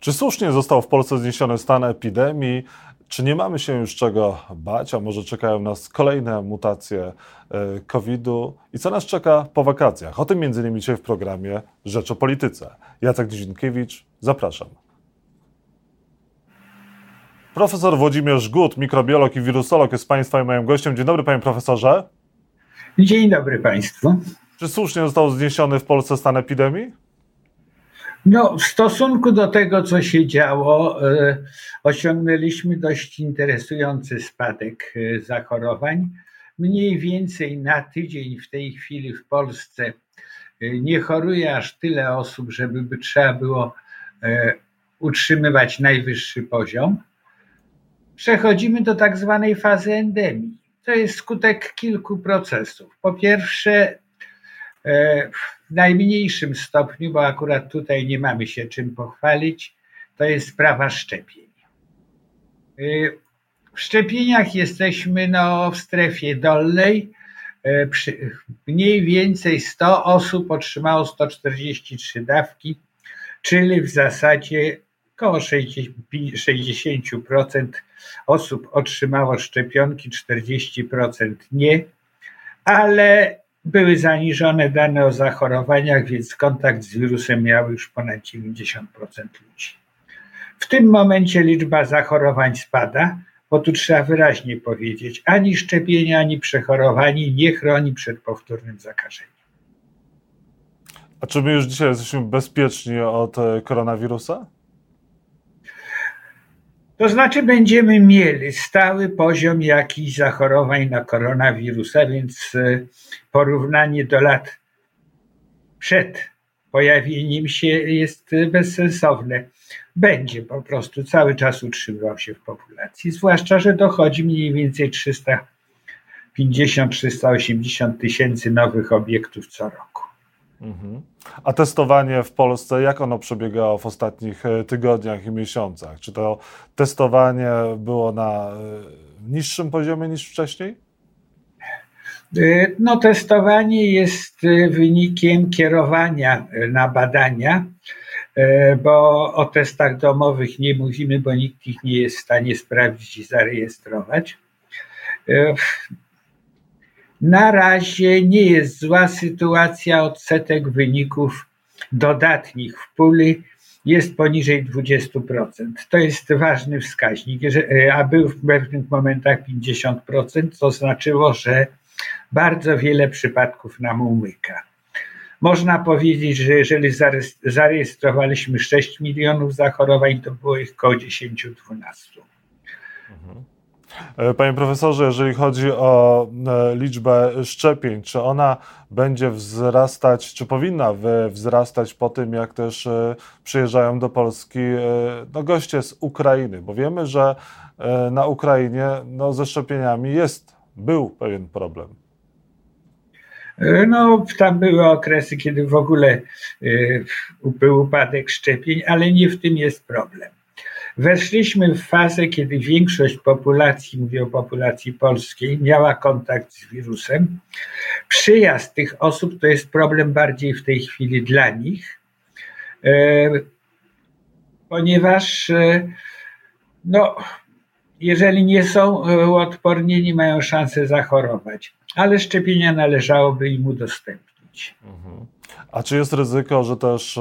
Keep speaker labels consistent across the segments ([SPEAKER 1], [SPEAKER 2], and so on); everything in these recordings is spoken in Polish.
[SPEAKER 1] Czy słusznie został w Polsce zniesiony stan epidemii? Czy nie mamy się już czego bać, a może czekają nas kolejne mutacje e, COVID-u? I co nas czeka po wakacjach? O tym między innymi dzisiaj w programie Rzecz o Polityce. Jacek Dzienkiewicz, zapraszam. Profesor Włodzimierz Gut, mikrobiolog i wirusolog jest Państwa i moim gościem. Dzień dobry Panie Profesorze.
[SPEAKER 2] Dzień dobry Państwu.
[SPEAKER 1] Czy słusznie został zniesiony w Polsce stan epidemii?
[SPEAKER 2] No, w stosunku do tego, co się działo, e, osiągnęliśmy dość interesujący spadek e, zachorowań. Mniej więcej na tydzień w tej chwili w Polsce e, nie choruje aż tyle osób, żeby by trzeba było utrzymywać najwyższy poziom. Przechodzimy do tak zwanej fazy endemii. To jest skutek kilku procesów. Po pierwsze, w najmniejszym stopniu, bo akurat tutaj nie mamy się czym pochwalić, to jest sprawa szczepień. Y, w szczepieniach jesteśmy no, w strefie dolnej. Y, mniej więcej 100 osób otrzymało 143 dawki, czyli w zasadzie około 60% osób otrzymało szczepionki, 40% nie, ale były zaniżone dane o zachorowaniach, więc kontakt z wirusem miały już ponad 90% ludzi. W tym momencie liczba zachorowań spada, bo tu trzeba wyraźnie powiedzieć, ani szczepienie, ani przechorowanie nie chroni przed powtórnym zakażeniem.
[SPEAKER 1] A czy my już dzisiaj jesteśmy bezpieczni od e, koronawirusa?
[SPEAKER 2] To znaczy będziemy mieli stały poziom jakichś zachorowań na koronawirusa, więc e, porównanie do lat przed pojawieniem się jest bezsensowne. Będzie po prostu cały czas utrzymywał się w populacji, zwłaszcza, że dochodzi mniej więcej 350-380 tysięcy nowych obiektów co roku.
[SPEAKER 1] Mhm. A testowanie w Polsce, jak ono przebiegało w ostatnich e, tygodniach i miesiącach? Czy to testowanie było na e, niższym poziomie niż wcześniej?
[SPEAKER 2] E, no, testowanie jest wynikiem kierowania na badania, bo o testach domowych nie mówimy, bo nikt ich nie jest w stanie sprawdzić i zarejestrować. Na razie nie jest zła sytuacja. Odsetek wyników dodatnich w puli jest poniżej 20%. To jest ważny wskaźnik, a był w pewnych momentach 50%, to znaczyło, że bardzo wiele przypadków nam umyka. Można powiedzieć, że jeżeli zarejestrowaliśmy 6 milionów zachorowań, to było ich około 10-12. Mhm.
[SPEAKER 1] E, panie profesorze, jeżeli chodzi o e, liczbę szczepień, czy ona będzie wzrastać, czy powinna wzrastać po tym, jak też e, przyjeżdżają do Polski no, goście z Ukrainy? Bo wiemy, że na Ukrainie no, ze szczepieniami jest, był pewien problem.
[SPEAKER 2] No, tam były okresy, kiedy w ogóle był upadek szczepień, ale nie w tym jest problem. Weszliśmy w fazę, kiedy większość populacji, mówię o populacji polskiej, miała kontakt z wirusem. Przyjazd tych osób to jest problem bardziej w tej chwili dla nich, e, ponieważ e, no, jeżeli nie są odpornieni, mają szansę zachorować, ale szczepienia należałoby im udostępnić. Mhm.
[SPEAKER 1] A czy jest ryzyko, że też e,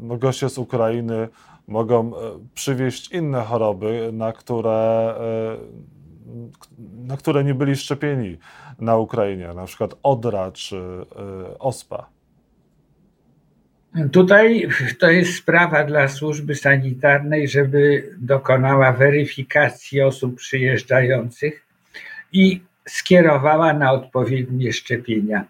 [SPEAKER 1] no, goście z Ukrainy mogą e, przywieźć inne choroby, na które, e, na które nie byli szczepieni na Ukrainie, na przykład odra czy e, ospa.
[SPEAKER 2] Tutaj to jest sprawa dla służby sanitarnej, żeby dokonała weryfikacji osób przyjeżdżających i skierowała na odpowiednie szczepienia.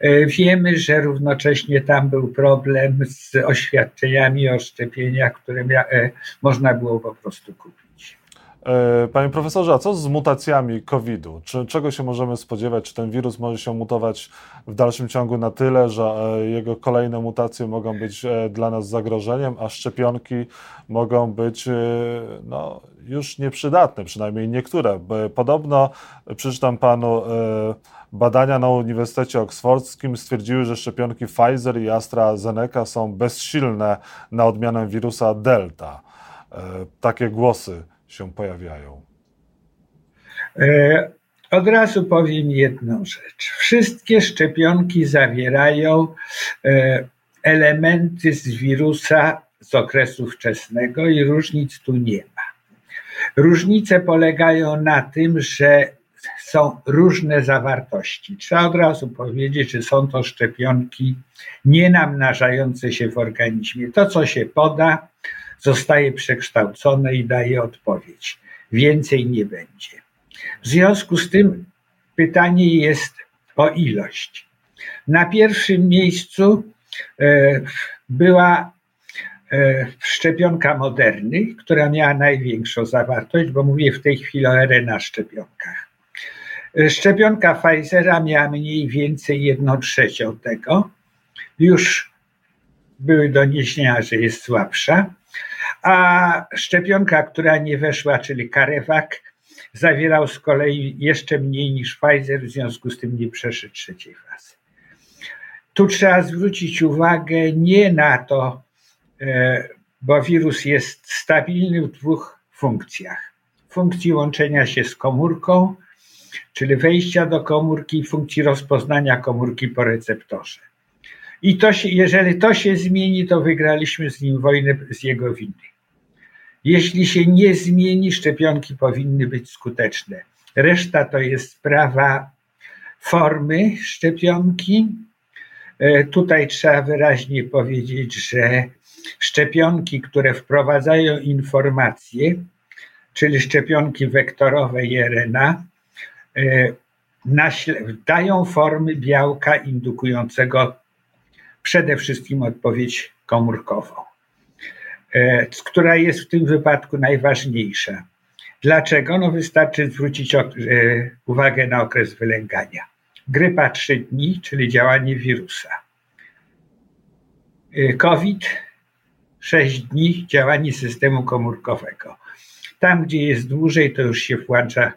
[SPEAKER 2] E, wiemy, że równocześnie tam był problem z oświadczeniami o szczepieniach, które e, można było po prostu kupić.
[SPEAKER 1] E, panie profesorze, a co z mutacjami COVID-u? Czy, czego się możemy spodziewać? Czy ten wirus może się mutować w dalszym ciągu na tyle, że e, jego kolejne mutacje mogą być e, dla nas zagrożeniem, a szczepionki mogą być no, już nieprzydatne, przynajmniej niektóre? Podobno, przeczytam panu, badania na Uniwersytecie Oksfordzkim stwierdziły, że szczepionki Pfizer i AstraZeneca są bezsilne na odmianę wirusa Delta. Takie głosy się pojawiają?
[SPEAKER 2] E, od razu powiem jedną rzecz. Wszystkie szczepionki zawierają e, elementy z wirusa z okresu wczesnego i różnic tu nie ma. Różnice polegają na tym, że są różne zawartości. Trzeba od razu powiedzieć, że są to szczepionki nienamnażające się w organizmie. To, co się poda, zostaje przekształcone i daje odpowiedź. Więcej nie będzie. W związku z tym pytanie jest o ilość. Na pierwszym miejscu e, była e, szczepionka Moderny, która miała największą zawartość, bo mówię w tej chwili o RNA szczepionkach. E, szczepionka Pfizera miała mniej więcej jedną trzecią tego. Już były doniesienia, że jest słabsza a szczepionka, która nie weszła, czyli Karewak, zawierał z kolei jeszcze mniej niż Pfizer, w związku z tym nie przeszedł trzeciej fazy. Tu trzeba zwrócić uwagę nie na to, e, bo wirus jest stabilny w dwóch funkcjach. Funkcji łączenia się z komórką, czyli wejścia do komórki, i funkcji rozpoznania komórki po receptorze. I to się, jeżeli to się zmieni, to wygraliśmy z nim wojnę z jego winy. Jeśli się nie zmieni, szczepionki powinny być skuteczne. Reszta to jest sprawa formy szczepionki. E, tutaj trzeba wyraźnie powiedzieć, że szczepionki, które wprowadzają informacje, czyli szczepionki wektorowe RNA, e, dają formy białka indukującego przede wszystkim odpowiedź komórkową, e, która jest w tym wypadku najważniejsza. Dlaczego? No wystarczy zwrócić e, uwagę na okres wylęgania. Grypa 3 dni, czyli działanie wirusa. E, COVID 6 dni, działanie systemu komórkowego. Tam, gdzie jest dłużej, to już się włącza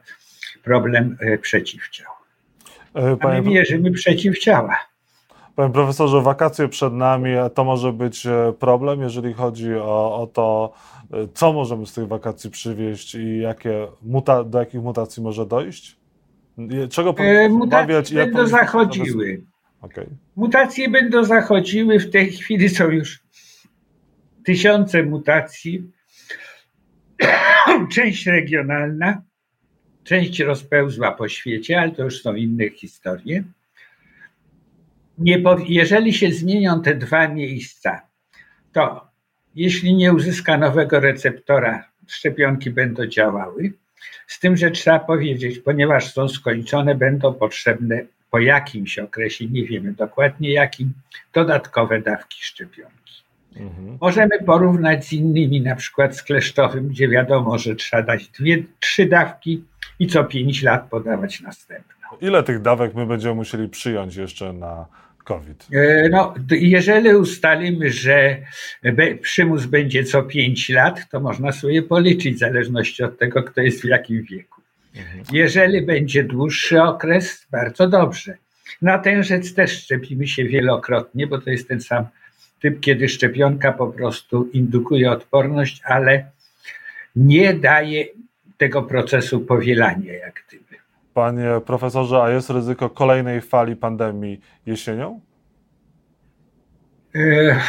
[SPEAKER 2] problem przeciwciał. A my mierzymy przeciwciała.
[SPEAKER 1] Panie profesorze, wakacje przed nami, to może być e, problem, jeżeli chodzi o, o to, e, co możemy z tych wakacji przywieźć i jakie muta, do jakich mutacji może dojść?
[SPEAKER 2] Czego e, Mutacje będą zachodziły. Okay. Mutacje będą zachodziły, w tej chwili są już tysiące mutacji. Część regionalna, część rozpełzła po świecie, ale to już są inne historie nie, jeżeli się zmienią te dwa miejsca, to jeśli nie uzyska nowego receptora, szczepionki będą działały. Z tym, że trzeba powiedzieć, ponieważ są skończone, będą potrzebne po jakimś okresie, nie wiemy dokładnie jakim, dodatkowe dawki szczepionki. Mhm. Możemy porównać z innymi, na przykład z kleszczowym, gdzie wiadomo, że trzeba dać dwie, trzy dawki i co pięć lat podawać następną.
[SPEAKER 1] Ile tych dawek my będziemy musieli przyjąć jeszcze na COVID?
[SPEAKER 2] E, no, jeżeli ustalimy, że przymus będzie co 5 lat, to można sobie policzyć w zależności od tego, kto jest w jakim wieku. Mhm. Jeżeli będzie dłuższy okres, bardzo dobrze. Na ten rzecz też szczepimy się wielokrotnie, bo to jest ten sam typ, kiedy szczepionka po prostu indukuje odporność, ale nie daje tego procesu powielania, jak gdyby.
[SPEAKER 1] Panie profesorze, a jest ryzyko kolejnej fali pandemii jesienią?
[SPEAKER 2] E,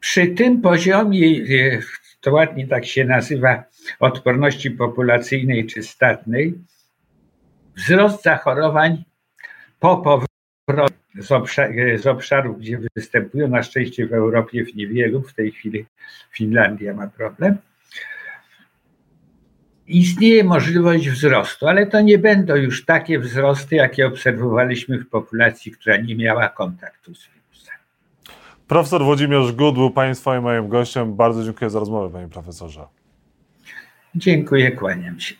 [SPEAKER 2] przy tym poziomie, e, to ładnie tak się nazywa, odporności populacyjnej czy statnej, wzrost zachorowań po powrocie z, obszar, z obszarów, gdzie występują, na szczęście w Europie w niewielu, w tej chwili Finlandia ma problem, istnieje możliwość wzrostu, ale to nie będą już takie wzrosty, jakie obserwowaliśmy w populacji, która nie miała kontaktu z wirusem.
[SPEAKER 1] Profesor Włodzimierz Gud był Państwa i moim gościem. Bardzo dziękuję za rozmowę, Panie Profesorze.
[SPEAKER 2] Dziękuję, kłaniam się.